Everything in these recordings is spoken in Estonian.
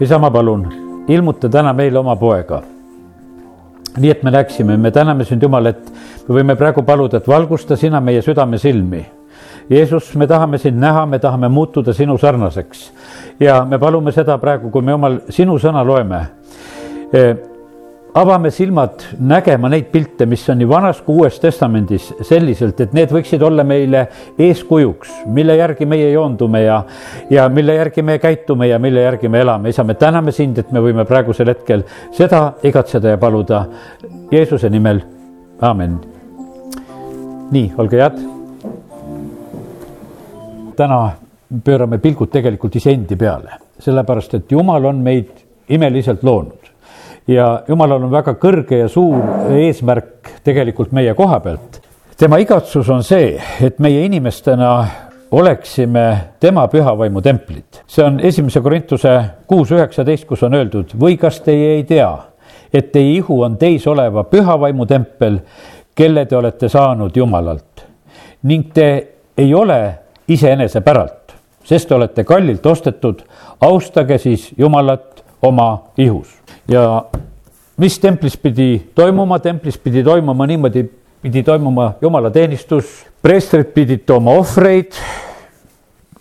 isa, ma palun, ilmuta täna meile oma poega. nii et me näeksime, me täname sind, Jumal, et me võime praegu paluda, et valgusta sina meie südame silmi. Jeesus, me tahame sind näha, me tahame muutuda sinu sarnaseks ja me palume seda praegu, kui me omal sinu sõna loeme avame silmad nägema neid pilte, mis on nii Vanas kui Uues Testamendis selliselt, et need võiksid olla meile eeskujuks, mille järgi meie joondume ja, ja mille järgi me käitume ja mille järgi me elame. isa, me täname sind, et me võime praegusel hetkel seda igatseda ja paluda Jeesuse nimel, aamen. nii, olge head. täna pöörame pilgud tegelikult iseendi peale, sellepärast et Jumal on meid imeliselt loonud ja jumalal on väga kõrge ja suur eesmärk tegelikult meie koha pealt. tema igatsus on see, et meie inimestena oleksime tema pühavaimu templid. see on esimese Korintuse kuus üheksateist, kus on öeldud, või kas teie ei tea, et teie ihu on teis oleva pühavaimu tempel, kelle te olete saanud Jumalalt ning te ei ole iseenese päralt, sest te olete kallilt ostetud, austage siis Jumalat oma ihus ja mis templis pidi toimuma, templis pidi toimuma niimoodi, pidi toimuma jumalateenistus, preestrid pidid tooma ohvreid,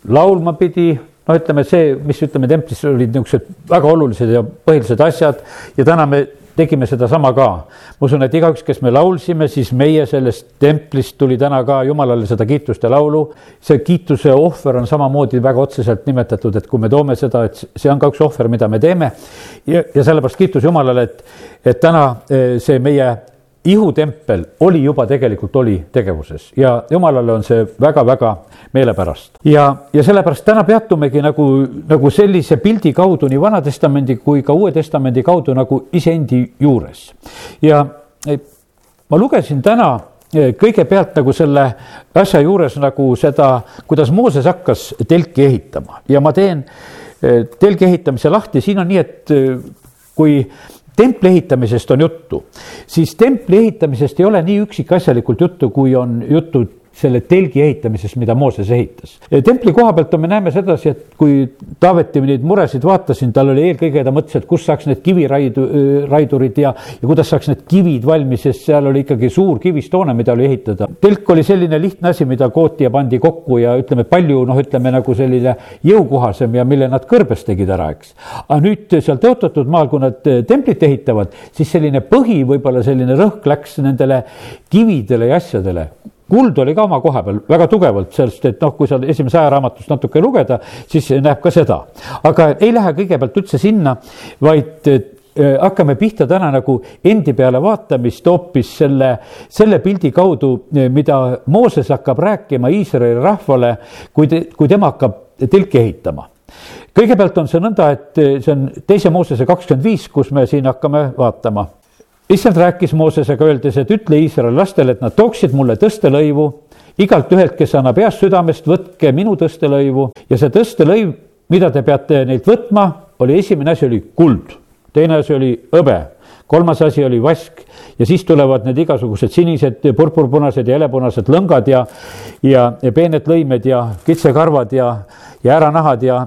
laulma pidi, no ütleme see, mis ütleme, templis olid niisugused väga olulised ja põhilised asjad ja täna me tegime sedasama ka. ma usun, et igaüks, kes me laulsime, siis meie sellest templist tuli täna ka Jumalale seda kiitust ja laulu. see kiituse ohver on samamoodi väga otseselt nimetatud, et kui me toome seda, et see on ka üks ohver, mida me teeme. ja, ja sellepärast kiitus Jumalale, et, et täna eh, see meie ihutempel oli juba tegelikult, oli tegevuses ja jumalale on see väga-väga meelepärast. ja, ja sellepärast täna peatumegi nagu, nagu sellise pildi kaudu nii Vana-testamendi kui ka Uue Testamendi kaudu nagu iseendi juures. ja e, ma lugesin täna e, kõigepealt nagu selle asja juures nagu seda, kuidas Mooses hakkas telki ehitama ja ma teen e, telgi ehitamise lahti, siin on nii, et kui templi ehitamisest on juttu, siis templi ehitamisest ei ole nii üksikasjalikult juttu, kui on juttu selle telgi ehitamisest, mida Mooses ehitas. templi koha pealt me näeme sedasi, et kui Taaveti neid muresid vaatasin, tal oli eelkõige, ta mõtles, et kust saaks need kiviraidu, raidurid ja, ja kuidas saaks need kivid valmis, sest seal oli ikkagi suur kivist hoone, mida oli ehitada. telk oli selline lihtne asi, mida kooti ja pandi kokku ja ütleme, palju noh, ütleme nagu selline jõukohasem ja mille nad kõrbes tegid ära, eks. aga nüüd seal tõotatud maal, kui nad templit ehitavad, siis selline põhi, võib-olla selline rõhk läks nendele kividele ja asjadele kuld oli ka oma koha peal väga tugevalt, sest et noh, kui seal esimese ajaraamatust natuke lugeda, siis näeb ka seda. aga ei lähe kõigepealt üldse sinna, vaid äh, hakkame pihta täna nagu endi peale vaatamist hoopis selle, selle pildi kaudu, äh, mida Mooses hakkab rääkima Iisraeli rahvale, kui te, kui tema hakkab telki ehitama kõigepealt on see nõnda, et äh, see on teise Moosese kakskümmend viis, kus me siin hakkame vaatama issand rääkis Moosesega, öeldes, et ütle Iisraeli lastele, et nad tooksid mulle tõstelõivu. Igalt ühelt, kes annab heast südamest, võtke minu tõstelõivu. Ja see tõstelõiv, mida te peate neilt võtma, oli esimene asi oli kuld, teine asi oli hõbe, kolmas asi oli vask. Ja siis tulevad need igasugused sinised, purpurpunased ja helepunased lõngad ja, ja, ja peened lõimed ja kitsekarvad ja, ja äranahad ja,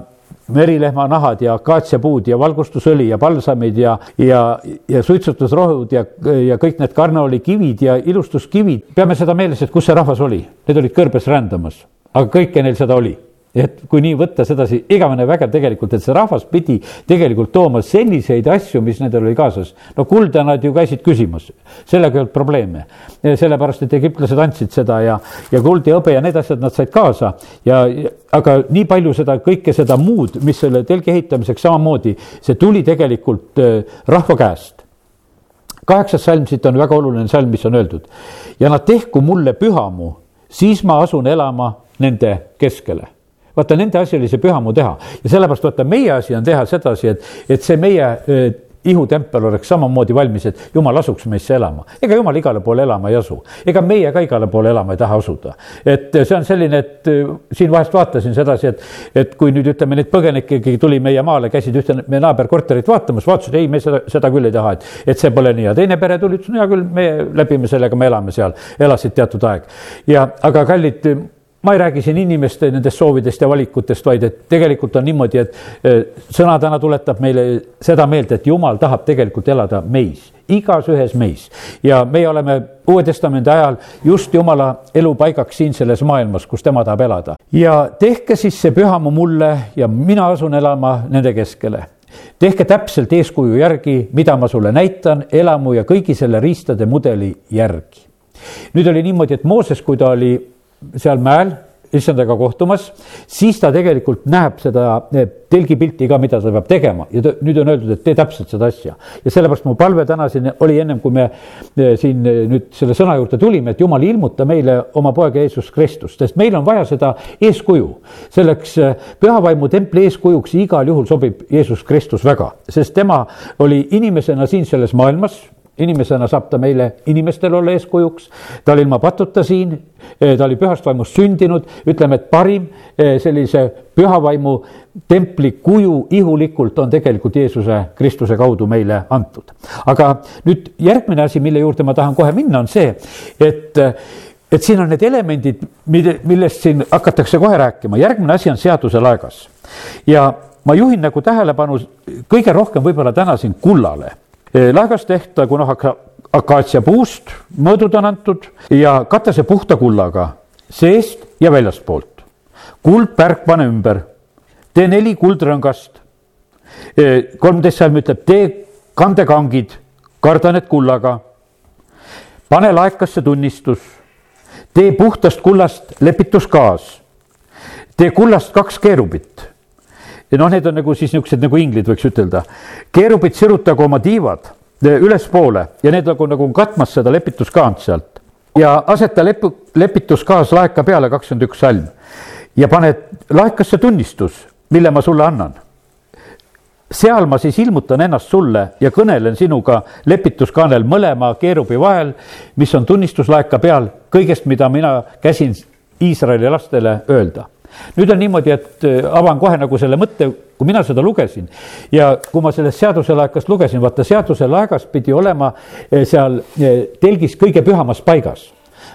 merilehma nahad ja akaatsiapuud ja valgustusõli ja palsamid ja, ja, ja suitsutusrohud ja, ja kõik need karneolikivid ja ilustuskivid. peame seda meeles, et kus see rahvas oli, need olid kõrbes rändamas, aga kõike neil seda oli et kui nii võtta sedasi, igavene vägev tegelikult, et see rahvas pidi tegelikult tooma selliseid asju, mis nendel oli kaasas. no kulda nad ju käisid küsimas, sellega ei olnud probleeme. sellepärast, et egiptlased andsid seda ja, ja kuld ja hõbe ja need asjad nad said kaasa ja, aga nii palju seda kõike seda muud, mis selle telgi ehitamiseks samamoodi, see tuli tegelikult äh, rahva käest kaheksas salm, siit on väga oluline salm, mis on öeldud. ja nad tehku mulle pühamu, siis ma asun elama nende keskele vaata, nende asi oli see pühamu teha. Ja sellepärast vaata, meie asi on teha sedasi, et, et see meie ihutempel oleks samamoodi valmis, et jumal asuks meisse elama. ega jumal igale poole elama ei asu, ega meie ka igale poole elama ei taha asuda. et see on selline, et siin vahest vaatasin sedasi, et, et kui nüüd ütleme, neid põgenikke tuli meie maale, käisid ühte meie naaberkorterit vaatamas, vaatasid, ei, me seda, seda küll ei taha, et, et see pole nii. Ja teine pere tuli, ütles, no hea küll, me läbime sellega, me elame seal, elasid teatud aeg. Ja, aga kallid ma ei räägi siin inimeste nendest soovidest ja valikutest, vaid et tegelikult on niimoodi, et eh, sõna täna tuletab meile seda meelt, et jumal tahab tegelikult elada meis, igas ühes meis. ja meie oleme Uue Testamendi ajal just jumala elupaigaks siin selles maailmas, kus tema tahab elada. ja tehke siis see pühamu mulle ja mina asun elama nende keskele tehke täpselt eeskuju järgi, mida ma sulle näitan, elamu ja kõigi selle riistade mudeli järgi. nüüd oli niimoodi, et Mooses, kui ta oli seal mäel issandaga kohtumas, siis ta tegelikult näeb seda eh, telgipilti ka, mida ta peab tegema ja ta, nüüd on öeldud, et tee täpselt seda asja. ja sellepärast mu palve täna siin oli ennem, kui me eh, siin eh, nüüd selle sõna juurde tulime, et jumal, ilmuta meile oma poega Jeesus Kristust, sest meil on vaja seda eeskuju. selleks pühavaimu templi eeskujuks igal juhul sobib Jeesus Kristus väga, sest tema oli inimesena siin selles maailmas inimesena saab ta meile, inimestel olla eeskujuks, ta oli ilma patuta siin, eh, ta oli pühast vaimust sündinud, ütleme, et parim eh, sellise pühavaimu templi kuju ihulikult on tegelikult Jeesuse Kristuse kaudu meile antud. aga nüüd järgmine asi, mille juurde ma tahan kohe minna, on see, et et siin on need elemendid, mille, millest siin hakatakse kohe rääkima, järgmine asi on seaduse laegas. ja ma juhin nagu tähelepanu kõige rohkem võib-olla täna siin kullale laegas tehtagu noh, akaatsiapuust, mõõdud on antud ja kata see puhta kullaga seest ja väljastpoolt. kuldpärk pane ümber, tee neli kuldrõngast. kolmteist salm ütleb, tee kandekangid, karda need kullaga. pane laekasse tunnistus, tee puhtast kullast lepituskaas, tee kullast kaks keerubit ja noh, need on nagu siis niisugused nagu inglid, võiks ütelda. keerubid sirutagu oma tiivad eh, ülespoole ja need nagu, nagu katmas seda lepituskaant sealt. ja aseta lepu, lepituskaas laeka peale kakskümmend üks salm ja pane laekasse tunnistus, mille ma sulle annan. seal ma siis ilmutan ennast sulle ja kõnelen sinuga lepituskaanel mõlema keerubi vahel, mis on tunnistuslaeka peal kõigest, mida mina käsin Iisraeli lastele öelda nüüd on niimoodi, et äh, avan kohe nagu selle mõtte, kui mina seda lugesin ja kui ma sellest seaduselaekast lugesin, vaata seaduselaegas pidi olema äh, seal äh, telgis kõige pühamas paigas.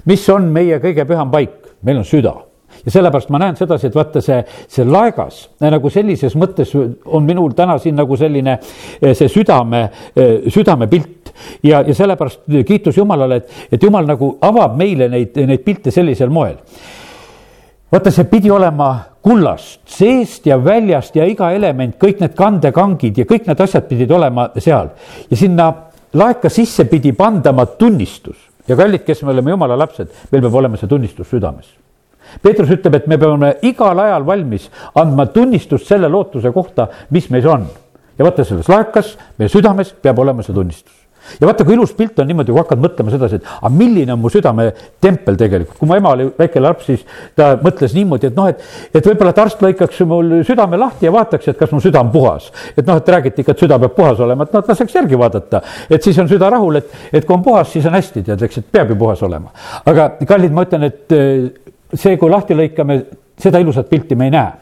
mis on meie kõige püham paik? meil on süda ja sellepärast ma näen sedasi, et vaata see, see laegas nagu sellises mõttes on minul täna siin nagu selline see südame, südamepilt ja, ja sellepärast kiitus Jumalale, et, et Jumal nagu avab meile neid, neid pilte sellisel moel vaata, see pidi olema kullast, seest ja väljast ja iga element, kõik need kandekangid ja kõik need asjad pidid olema seal ja sinna laeka sisse pidi pandama tunnistus ja kallid, kes me oleme jumala lapsed, meil peab olema see tunnistus südames. Peetrus ütleb, et me peame igal ajal valmis andma tunnistust selle lootuse kohta, mis meis on. ja vaata, selles laekas, meie südames peab olema see tunnistus ja vaata, kui ilus pilt on niimoodi, kui hakkad mõtlema sedasi, et aga milline on mu südametempel tegelikult. kui mu ema oli väike laps, siis ta mõtles niimoodi, et noh, et, et võib-olla et arst lõikaks mul südame lahti ja vaataks, et kas mu süda on puhas. et noh, et räägiti ikka, et süda peab puhas olema, et noh, et laseks järgi vaadata. et siis on süda rahul, et, et kui on puhas, siis on hästi, tead, eks, et peab ju puhas olema. aga kallid, ma ütlen, et eh, see, kui lahti lõikame seda ilusat pilti me ei näe.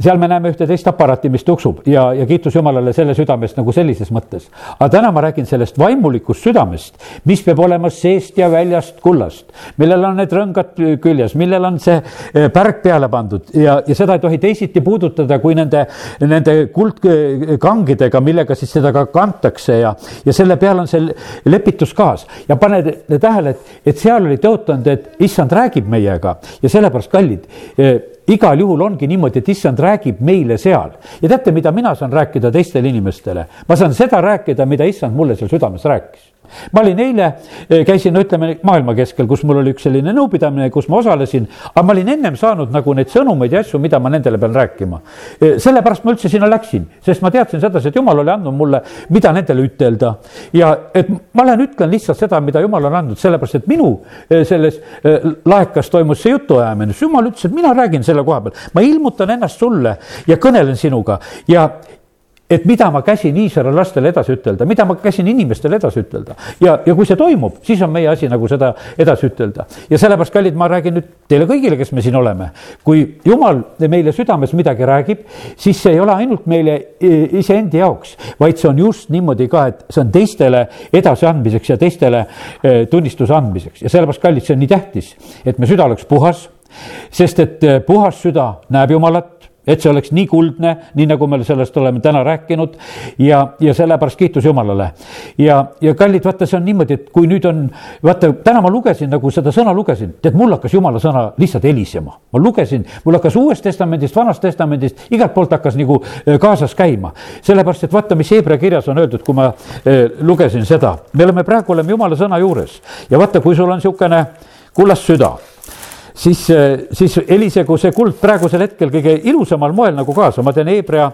seal me näeme ühte teist aparaati, mis tuksub ja, ja kiitus Jumalale selle südamest nagu sellises mõttes. aga täna ma räägin sellest vaimulikust südamest, mis peab olema seest ja väljast kullast, millel on need rõngad küljes, millel on see eh, pärg peale pandud ja, ja seda ei tohi teisiti puudutada kui nende, nende kuldkangidega, millega siis seda ka kantakse ja, ja selle peal on see lepituskaas ja pane tähele, et, et seal oli tõotanud, et issand räägib meiega ja sellepärast kallid eh, igal juhul ongi niimoodi, et issand räägib meile seal ja teate, mida mina saan rääkida teistele inimestele? ma saan seda rääkida, mida issand mulle seal südames rääkis ma olin eile, eh, käisin, no ütleme maailma keskel, kus mul oli üks selline nõupidamine, kus ma osalesin, aga ma olin ennem saanud nagu neid sõnumeid ja asju, mida ma nendele pean rääkima. Eh, sellepärast ma üldse sinna läksin, sest ma teadsin sedasi, et jumal oli andnud mulle, mida nendele ütelda. ja et ma lähen ütlen lihtsalt seda, mida jumal on andnud, sellepärast et minu eh, selles laekas toimus see jutuajamine, siis jumal ütles, et mina räägin selle koha peal, ma ilmutan ennast sulle ja kõnelen sinuga ja, et mida ma käsin Iisraeli lastele edasi ütelda, mida ma käsin inimestele edasi ütelda. ja, ja kui see toimub, siis on meie asi nagu seda edasi ütelda. ja sellepärast, kallid, ma räägin nüüd teile kõigile, kes me siin oleme. kui jumal meile südames midagi räägib, siis see ei ole ainult meile iseendi jaoks, vaid see on just niimoodi ka, et see on teistele edasiandmiseks ja teistele e, tunnistuse andmiseks ja sellepärast, kallid, see on nii tähtis, et me süda oleks puhas sest et eh, puhas süda näeb Jumalat et see oleks nii kuldne, nii nagu me sellest oleme täna rääkinud ja, ja sellepärast kiitus Jumalale. ja, ja kallid, vaata, see on niimoodi, et kui nüüd on, vaata, täna ma lugesin nagu seda sõna lugesin, tead, mul hakkas Jumala sõna lihtsalt helisema. ma lugesin, mul hakkas Uuest Testamendist, Vanast Testamendist, igalt poolt hakkas nagu äh, kaasas käima. sellepärast, et vaata, mis Hebra kirjas on öeldud, kui ma eh, lugesin seda, me oleme praegu, oleme Jumala sõna juures ja vaata, kui sul on niisugune kullast süda siis, siis helisegu see kuld praegusel hetkel kõige ilusamal moel nagu kaasa, ma teen Hebra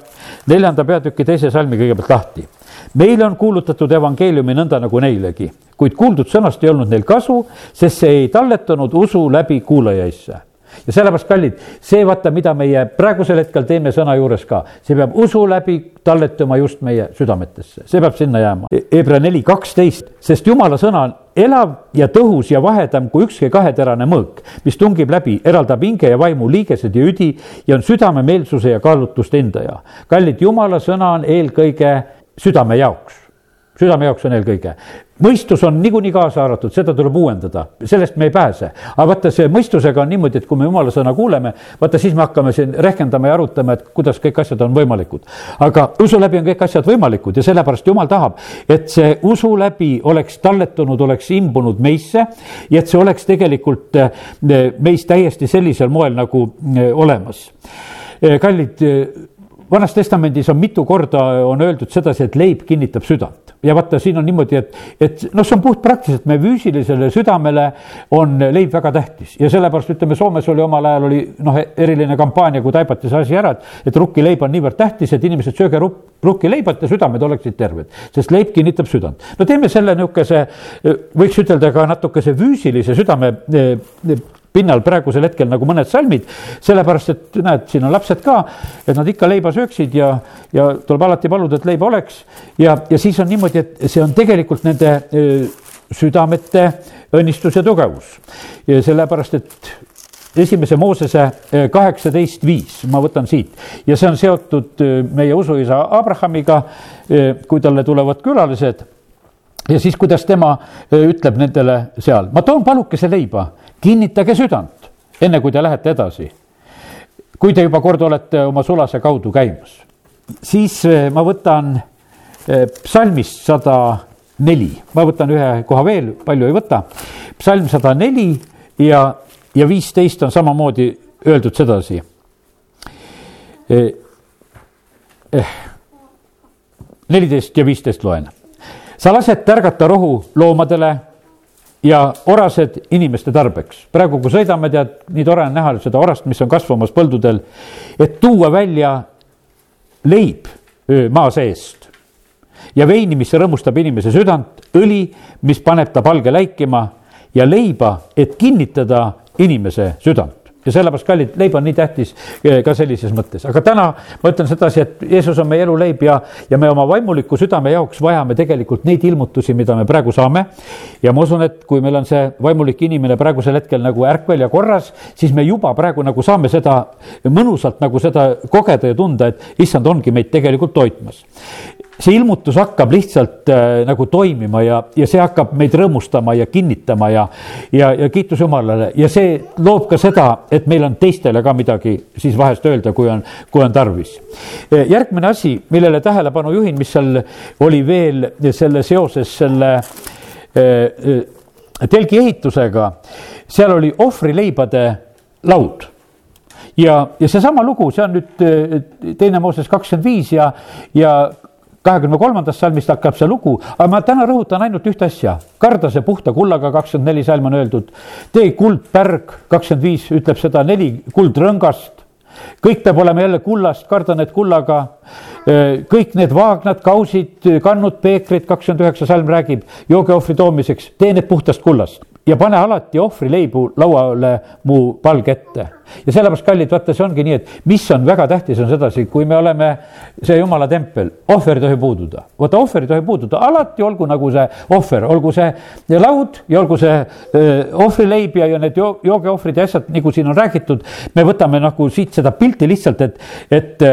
neljanda peatüki teise salmi kõigepealt lahti. meile on kuulutatud evangeeliumi nõnda nagu neilegi, kuid kuuldud sõnast ei olnud neil kasu, sest see ei talletanud usu läbi kuulajaisse ja sellepärast, kallid, see vaata, mida meie praegusel hetkel teeme sõna juures ka, see peab usu läbi talletuma just meie südametesse, see peab sinna jääma. Hebra neli kaksteist, sest jumala sõna elav ja tõhus ja vahedam kui ükski kaheterane mõõk, mis tungib läbi, eraldab hinge ja vaimu liigesed ja üdi ja on südamemeelsuse ja kaalutluste hindaja. kallid, jumala sõna on eelkõige südame jaoks südame jaoks on eelkõige. Mõistus on niikuinii kaasa arvatud, seda tuleb uuendada, sellest me ei pääse. aga vaata, see mõistusega on niimoodi, et kui me jumala sõna kuuleme, vaata siis me hakkame siin rehkendama ja arutama, et kuidas kõik asjad on võimalikud. aga usu läbi on kõik asjad võimalikud ja sellepärast jumal tahab, et see usu läbi oleks talletunud, oleks imbunud meisse ja et see oleks tegelikult eh, meis täiesti sellisel moel nagu eh, olemas. Eh, kallid vanas testamendis on mitu korda on öeldud sedasi, et leib kinnitab südant ja vaata, siin on niimoodi, et, et noh, see on puhtpraktiliselt, meie füüsilisele südamele on leib väga tähtis ja sellepärast ütleme, Soomes oli omal ajal oli noh, eriline kampaania, kui taipati see asi ära, et, et rukkileib on niivõrd tähtis, et inimesed sööge rukkileiba, et südamed oleksid terved, sest leib kinnitab südant. no teeme selle niisuguse, võiks ütelda ka natukese füüsilise südame pinnal praegusel hetkel nagu mõned salmid, sellepärast et näed, siin on lapsed ka, et nad ikka leiba sööksid ja, ja tuleb alati paluda, et leiba oleks. ja, ja siis on niimoodi, et see on tegelikult nende südamete õnnistus ja tugevus. sellepärast, et esimese Moosese kaheksateist viis, ma võtan siit ja see on seotud meie usuisa Abrahamiga, kui talle tulevad külalised ja siis, kuidas tema ütleb nendele seal, ma toon palukese leiba kinnitage südant, enne kui te lähete edasi. kui te juba kord olete oma sulase kaudu käimas, siis ma võtan psalmist sada neli, ma võtan ühe koha veel, palju ei võta. psalm sada neli ja, ja viisteist on samamoodi öeldud sedasi. Eh, neliteist ja viisteist loen. Sa lased tärgata rohu loomadele ja orased inimeste tarbeks. praegu, kui sõidame, tead, nii tore on näha seda orast, mis on kasvamas põldudel, et tuua välja leib maa seest ja veini, mis rõõmustab inimese südant, õli, mis paneb ta palge läikima ja leiba, et kinnitada inimese südant ja sellepärast, kallid, leib on nii tähtis eh, ka sellises mõttes, aga täna ma ütlen sedasi, et Jeesus on meie eluleib ja, ja me oma vaimuliku südame jaoks vajame tegelikult neid ilmutusi, mida me praegu saame. ja ma usun, et kui meil on see vaimulik inimene praegusel hetkel nagu ärkvel ja korras, siis me juba praegu nagu saame seda mõnusalt nagu seda kogeda ja tunda, et issand ongi meid tegelikult toitmas see ilmutus hakkab lihtsalt äh, nagu toimima ja, ja see hakkab meid rõõmustama ja kinnitama ja, ja, ja kiitus Jumalale ja see loob ka seda, et meil on teistele ka midagi siis vahest öelda, kui on, kui on tarvis. Äh, järgmine asi, millele tähelepanu juhin, mis seal oli veel selle seoses selle äh, telgi ehitusega, seal oli ohvrileibade laud ja, ja seesama lugu, see on nüüd teine Mooses kakskümmend viis ja, ja kahekümne kolmandast salmist hakkab see lugu, aga ma täna rõhutan ainult ühte asja. kardase puhta kullaga, kakskümmend neli salm on öeldud. tee kuldpärg, kakskümmend viis ütleb seda, neli kuldrõngast. kõik peab olema jälle kullast, karda need kullaga. kõik need vaagnad, kausid, kannud, peekrid, kakskümmend üheksa salm räägib joogeohvri toomiseks, tee need puhtast kullast ja pane alati ohvrileibu lauale mu palge ette ja sellepärast, kallid, vaata, see ongi nii, et mis on väga tähtis, on sedasi, kui me oleme see jumala tempel, ohver ei tohi puududa. vaata, ohver ei tohi puududa, alati olgu nagu see ohver, olgu see laud ja olgu see ohvrileib ja, ja need joogeohvrid ja asjad, nagu siin on räägitud. me võtame nagu siit seda pilti lihtsalt, et, et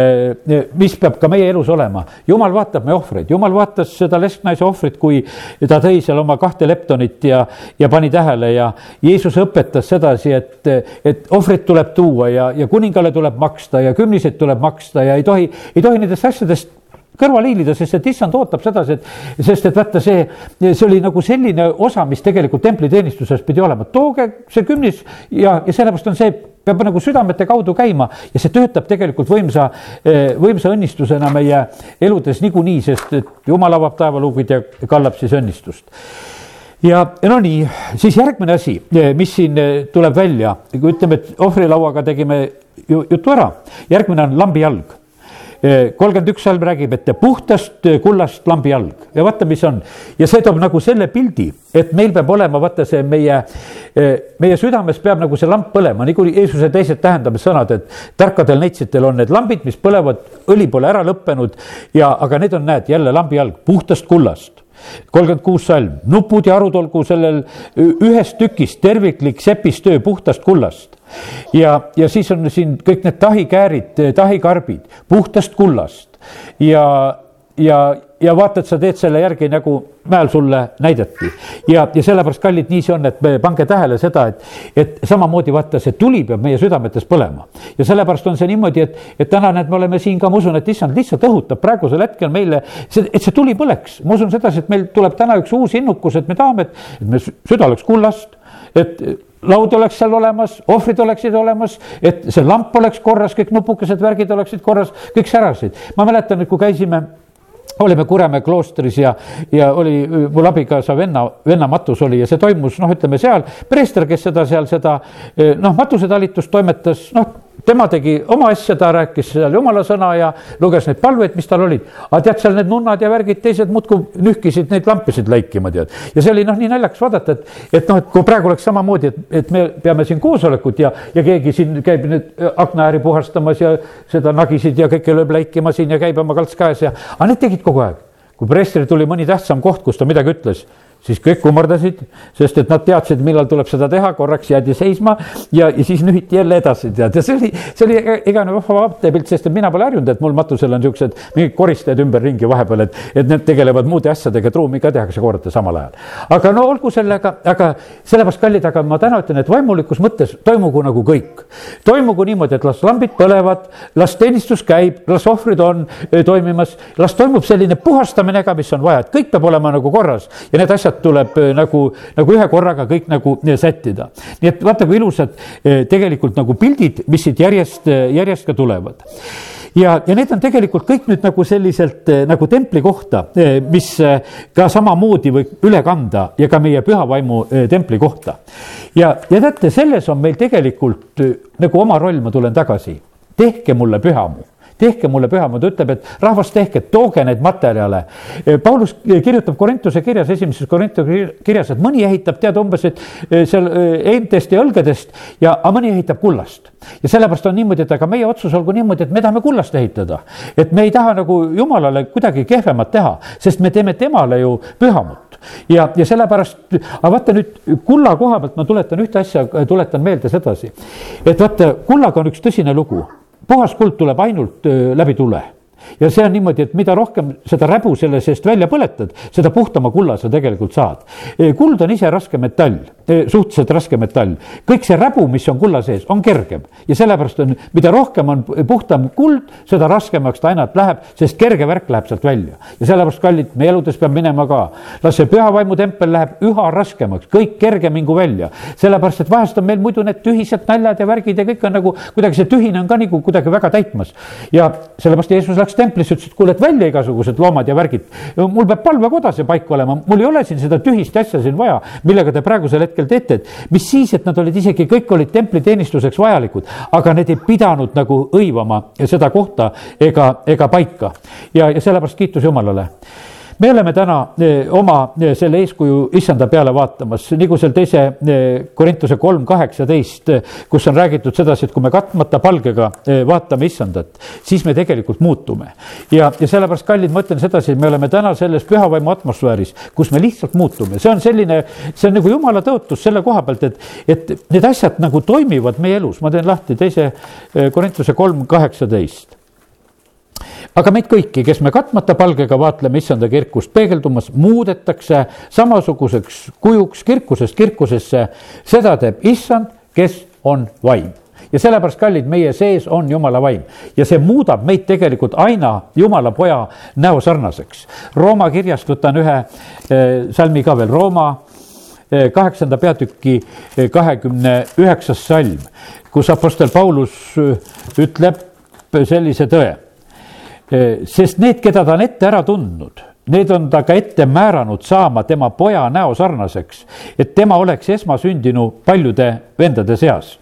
mis peab ka meie elus olema. jumal vaatab meie ohvreid, jumal vaatas seda lesknaise ohvrit, kui ta tõi seal oma kahte leptonit ja, ja pani tähele ja Jeesus õpetas sedasi, et, et ohvrit tuleb tuua ja, ja kuningale tuleb maksta ja kümniseid tuleb maksta ja ei tohi, ei tohi nendest asjadest kõrvale hiilida, sest et issand ootab sedasi, et sest et vaata, see, see oli nagu selline osa, mis tegelikult templiteenistuses pidi olema, tooge see kümnis ja, ja sellepärast on see, peab nagu südamete kaudu käima ja see töötab tegelikult võimsa, võimsa õnnistusena meie eludes niikuinii, sest et jumal avab taevaluugid ja kallab siis õnnistust ja no nii, siis järgmine asi, mis siin tuleb välja, kui ütleme, et ohvrilauaga tegime jutu ära, järgmine on lambi jalg kolmkümmend üks salm räägib, et puhtast kullast lambi jalg ja vaata, mis on. Ja see toob nagu selle pildi, et meil peab olema, vaata see meie, meie südames peab nagu see lamp põlema, nagu Jeesuse teised tähendamissõnad, et tarkadel neitsidel on need lambid, mis põlevad, õli pole ära lõppenud. Ja, aga need on, näed, jälle lambi jalg puhtast kullast kolmkümmend kuus salm, nupud ja arud olgu sellel ühest tükist terviklik sepistöö puhtast kullast. Ja, ja siis on siin kõik need tahikäärid, tahikarbid puhtast kullast. Ja, ja, ja vaata, et sa teed selle järgi nagu mäel sulle näidati. ja, ja sellepärast, kallid, nii see on, et me pange tähele seda, et, et samamoodi vaata, see tuli peab meie südametes põlema. ja sellepärast on see niimoodi, et, et täna näed, me oleme siin ka, ma usun, et issand lihtsalt õhutab praegusel hetkel meile, et see tuli põleks. ma usun sedasi, et meil tuleb täna üks uus innukus, et me tahame, et, me süda oleks kullast, et laud oleks seal olemas, ohvrid oleksid olemas, et see lamp oleks korras, kõik nupukesed, värgid oleksid korras, kõik särasid. ma mäletan, et kui käisime olime Kuremäe kloostris ja, ja oli mul abikaasa venna, venna matus oli ja see toimus, noh, ütleme seal, preester, kes seda seal seda noh, matusetalitust toimetas, noh tema tegi oma asja, ta rääkis seal jumala sõna ja luges neid palveid, mis tal olid. aga tead, seal need nunnad ja värgid, teised muudkui nühkisid neid lampisid läikima, tead. ja see oli noh, nii naljakas vaadata, et, et noh, et kui praegu oleks samamoodi, et, et me peame siin koosolekut ja, ja keegi siin käib nüüd akna ääri puhastamas ja seda nagisid ja kõike lööb läikima siin ja käib oma kalts käes ja, aga need tegid kogu aeg. kui preestril tuli mõni tähtsam koht, kus ta midagi ütles siis kõik kummardasid, sest et nad teadsid, millal tuleb seda teha, korraks jäädi seisma ja, ja siis nühiti jälle edasi, tead, ja see oli, see oli igavene vahva vaatepilt, sest et mina pole harjunud, et mul matusel on niisugused mingid koristajad ümberringi vahepeal, et, et need tegelevad muude asjadega, et ruumi ka tehakse korda samal ajal. aga no olgu sellega, aga sellepärast, kallid, aga ma täna ütlen, et vaimulikus mõttes toimugu nagu kõik. toimugu niimoodi, et las lambid põlevad, las teenistus käib, las ohvrid on eh, toimimas, las toimub selline puhastamine ka, mis on vaja, et kõik peab olema nagu korras ja need asjad asjad tuleb äh, nagu, nagu ühe korraga kõik nagu äh, sättida. nii et vaata, kui ilusad äh, tegelikult nagu pildid, mis siit järjest, järjest ka tulevad ja, ja need on tegelikult kõik nüüd nagu selliselt nagu templi kohta, mis ka samamoodi võib üle kanda ja ka meie pühavaimu templi kohta. ja, ja teate, selles on meil tegelikult nagu oma roll, ma tulen tagasi, tehke mulle pühamu tehke mulle pühamad, ütleb, et rahvas tehke, tooge neid materjale. Paulus kirjutab Korintuse kirjas, esimeses Korintuse kirjas, et mõni ehitab, tead umbes, et eh, seal eh, eentest ja õlgedest ja, mõni ehitab kullast. ja sellepärast on niimoodi, et aga meie otsus olgu niimoodi, et me tahame kullast ehitada. et me ei taha nagu jumalale kuidagi kehvemat teha, sest me teeme temale ju pühamut ja, ja sellepärast, aga vaata nüüd kulla koha pealt ma tuletan ühte asja, tuletan meelde sedasi, et vaata, kullaga on üks tõsine lugu puhas kuld tuleb ainult läbi tule ja see on niimoodi, et mida rohkem seda räbu selle seest välja põletad, seda puhtama kulla sa tegelikult saad. kuld on ise raske metall, suhteliselt raske metall. kõik see räbu, mis on kulla sees, on kergem ja sellepärast on, mida rohkem on puhtam kuld, seda raskemaks ta aina läheb, sest kerge värk läheb sealt välja. ja sellepärast, kallid, meie eludes peab minema ka. las see püha vaimu tempel läheb üha raskemaks, kõik kerge mingu välja. sellepärast, et vahest on meil muidu need tühised naljad ja värgid ja kõik on nagu kuidagi see tühine on ka nagu kuidagi väga täitmas. ja sellepärast Jeesus läks templisse, ütles, et kuule, et välja igasugused loomad ja värgid. mul peab palvekoda see paik olema, mul ei ole siin seda tühist asja siin vaja, millega te praegusel hetkel teete, et mis siis, et nad olid isegi, kõik olid templiteenistuseks vajalikud, aga need ei pidanud nagu õivama seda kohta ega, ega paika. ja, ja sellepärast kiitus Jumalale me oleme täna eh, oma eh, selle eeskuju issanda peale vaatamas, nagu seal teise eh, Korintuse kolm kaheksateist, kus on räägitud sedasi, et kui me katmata palgega vaatame issandat, siis me tegelikult muutume. ja, ja sellepärast, kallid, ma ütlen sedasi, et me oleme täna selles pühavaimu atmosfääris, kus me lihtsalt muutume, see on selline, see on nagu jumala tõotus selle koha pealt, et, et need asjad nagu toimivad meie elus, ma teen lahti teise Korintuse kolm kaheksateist aga meid kõiki, kes me katmata palgega vaatleme issanda kirkust peegeldumas, muudetakse samasuguseks kujuks kirkusest kirkusesse. seda teeb issand, kes on vaim ja sellepärast, kallid, meie sees on jumala vaim ja see muudab meid tegelikult aina jumala poja näo sarnaseks. Rooma kirjast võtan ühe eh, salmi ka veel, Rooma eh, kaheksanda peatüki eh, kahekümne üheksas salm, kus Apostel Paulus ütleb sellise tõe sest need, keda ta on ette ära tundnud, need on ta ka ette määranud saama tema poja näo sarnaseks, et tema oleks esmasündinu paljude vendade seas.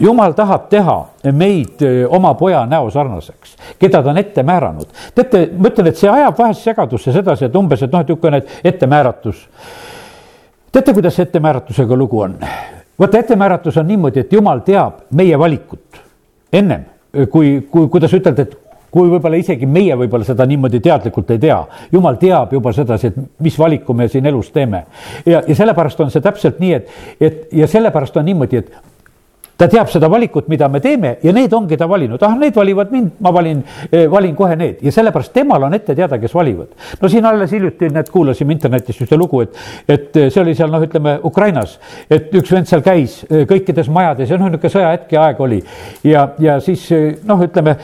jumal tahab teha meid oma poja näo sarnaseks, keda ta on ette määranud. teate, ma ütlen, et see ajab vahest segadusse sedasi, et umbes, et noh, et niisugune ettemääratus. teate, kuidas ettemääratusega lugu on? vaata, ettemääratus on niimoodi, et jumal teab meie valikut ennem kui, kui, kuidas ütelda, et kui võib-olla isegi meie võib-olla seda niimoodi teadlikult ei tea. jumal teab juba sedasi, et mis valiku me siin elus teeme. ja, ja sellepärast on see täpselt nii, et, et ja sellepärast on niimoodi, et ta teab seda valikut, mida me teeme ja need ongi ta valinud, ah, need valivad mind, ma valin, eh, valin kohe need ja sellepärast temal on ette teada, kes valivad. no siin alles hiljuti, näed, kuulasime internetist ühte lugu, et, et see oli seal noh, ütleme Ukrainas, et üks vend seal käis eh, kõikides majades ja noh, niisugune sõjahetk ja aeg oli ja, ja siis eh, noh, ütleme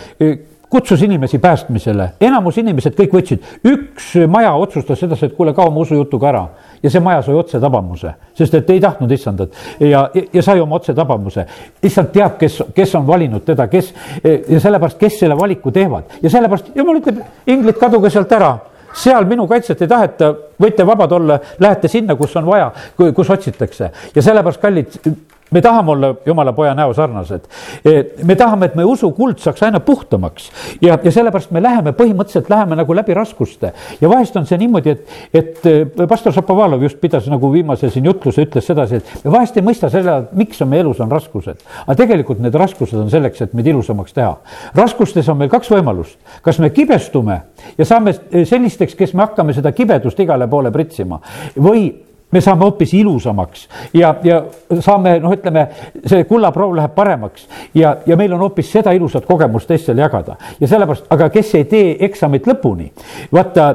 kutsus inimesi päästmisele, enamus inimesed kõik võtsid, üks maja otsustas sedasi, et kuule, kao oma usujutuga ära. Ja see maja sai otsetabamuse, sest et ei tahtnud issandat ja, ja sai oma otsetabamuse. issand teab, kes, kes on valinud teda, kes ja sellepärast, kes selle valiku teevad. Ja sellepärast jumal ütleb, inglid, kaduge sealt ära. Seal minu kaitset ei taheta, võite vabad olla, lähete sinna, kus on vaja, kus otsitakse. Ja sellepärast, kallid me tahame olla jumala poja näo sarnased. me tahame, et meie usukuld saaks aina puhtamaks ja, ja sellepärast me läheme, põhimõtteliselt läheme nagu läbi raskuste. ja vahest on see niimoodi, et, et eh, pastor Šapovalov just pidas nagu viimase siin jutluse, ütles sedasi, et vahest ei mõista selle, miks on meie elus on raskused. aga tegelikult need raskused on selleks, et meid ilusamaks teha. raskustes on meil kaks võimalust, kas me kibestume ja saame sellisteks, kes me hakkame seda kibedust igale poole pritsima või me saame hoopis ilusamaks ja, ja saame, noh, ütleme, see kullaproov läheb paremaks ja, ja meil on hoopis seda ilusat kogemust teistele jagada. Ja sellepärast, aga kes ei tee eksamit lõpuni, vaata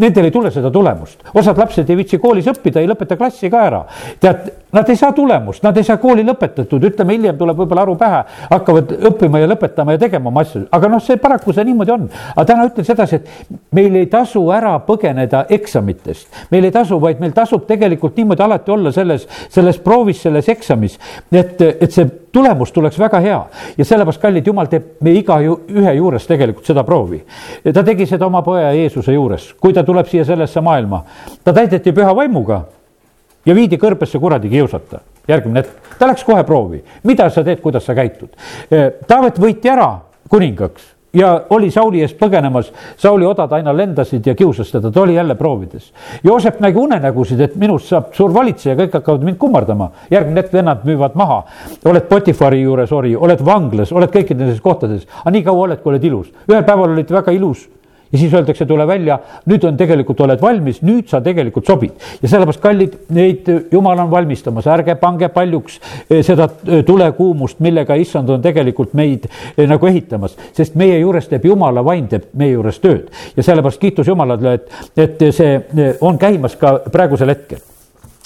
nendel ei tule seda tulemust. osad lapsed ei viitsi koolis õppida, ei lõpeta klassi ka ära. tead, nad ei saa tulemust, nad ei saa kooli lõpetatud, ütleme hiljem tuleb võib-olla aru pähe, hakkavad õppima ja lõpetama ja tegema oma asju, aga noh, see paraku see niimoodi on. aga täna ütlen sedasi, et meil ei tasu ära põgeneda eksamitest, meil ei tasu, vaid meil tasub tegelikult niimoodi alati olla selles, selles proovis, selles eksamis, et, et see tulemus tuleks väga hea ja sellepärast, kallid, jumal teeb me iga ju, ühe juures tegelikult seda proovi. ta tegi seda oma poja Jeesuse juures, kui ta tuleb siia sellesse maailma, ta täideti püha vaimuga ja viidi kõrbesse kuradi kiusata. järgmine hetk, ta läks kohe proovi, mida sa teed, kuidas sa käitud. Taavet võiti ära kuningaks ja oli Sauli eest põgenemas, Sauli odad aina lendasid ja kiusas teda, ta oli jälle proovides. Joosep nägi unenägusid, et minust saab suur valitseja, kõik hakkavad mind kummardama. järgmine hetk vennad müüvad maha, oled Potifari juures ori, oled vanglas, oled kõikides nendes kohtades, aga nii kaua oled, kui oled ilus. ühel päeval olid väga ilus ja siis öeldakse, tule välja, nüüd on tegelikult, oled valmis, nüüd sa tegelikult sobid. ja sellepärast, kallid, neid jumal on valmistamas, ärge pange paljuks eh, seda eh, tulekuumust, millega issand on tegelikult meid eh, nagu ehitamas, sest meie juures teeb jumala vaim, teeb meie juures tööd. ja sellepärast kiitus Jumalale, et, et see on käimas ka praegusel hetkel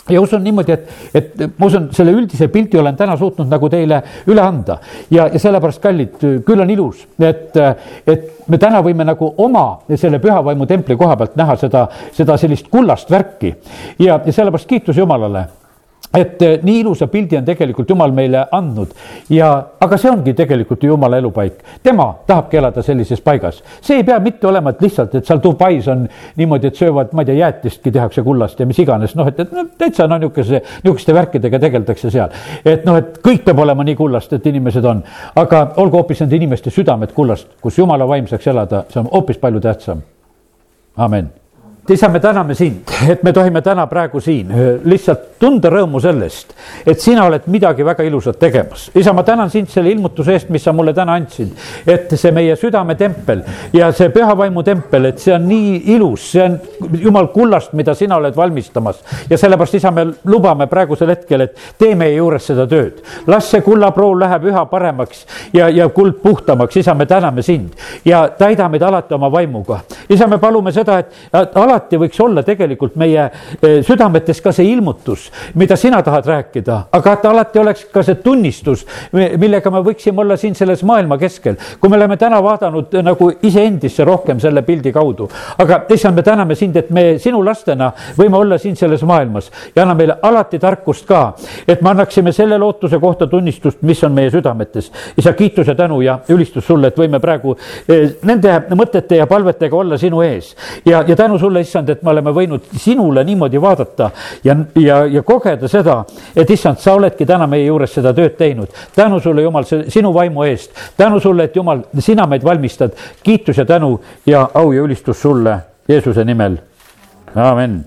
ja usun niimoodi, et, et ma usun, selle üldise pildi olen täna suutnud nagu teile üle anda. Ja, ja sellepärast, kallid, küll on ilus, et, et me täna võime nagu oma selle pühavaimu templi koha pealt näha seda, seda sellist kullast värki. Ja, ja sellepärast kiitus Jumalale et eh, nii ilusa pildi on tegelikult Jumal meile andnud ja, aga see ongi tegelikult ju Jumala elupaik. tema tahabki elada sellises paigas. see ei pea mitte olema, et lihtsalt, et seal Dubais on niimoodi, et söövad, ma ei tea, jäätistki tehakse kullast ja mis iganes, noh, et, et noh, täitsa no niisuguse, niisuguste värkidega tegeldakse seal. et noh, et kõik peab olema nii kullast, et inimesed on, aga olgu hoopis nende inimeste südamed kullast, kus Jumala vaim saaks elada, see on hoopis palju tähtsam. amin isa, me täname sind, et me tohime täna praegu siin lihtsalt tunda rõõmu sellest, et sina oled midagi väga ilusat tegemas. isa, ma tänan sind selle ilmutuse eest, mis sa mulle täna andsid, et see meie südametempel ja see püha vaimu tempel, et see on nii ilus, see on jumal kullast, mida sina oled valmistamas. ja sellepärast, isa, me lubame praegusel hetkel, et tee meie juures seda tööd. las see kullapruul läheb üha paremaks ja, ja kuld puhtamaks, isa, me täname sind ja täida meid alati oma vaimuga. isa, me palume seda, et alati võiks olla tegelikult meie eh, südametes ka see ilmutus, mida sina tahad rääkida, aga et alati oleks ka see tunnistus, millega me võiksime olla siin selles maailma keskel. kui me oleme täna vaadanud nagu iseendisse rohkem selle pildi kaudu, aga issand, me täname sind, et me sinu lastena võime olla siin selles maailmas ja anna meile alati tarkust ka, et me annaksime selle lootuse kohta tunnistust, mis on meie südametes. isa, kiitus ja tänu ja ülistus sulle, et võime praegu eh, nende mõtete ja palvetega olla sinu ees ja, ja tänu sulle, issand, et me oleme võinud sinule niimoodi vaadata ja, ja, ja kogeda seda, et issand, sa oledki täna meie juures seda tööd teinud. tänu sulle, Jumal, sinu vaimu eest. tänu sulle, et Jumal, sina meid valmistad. kiitus ja tänu ja au ja ülistus sulle Jeesuse nimel. amin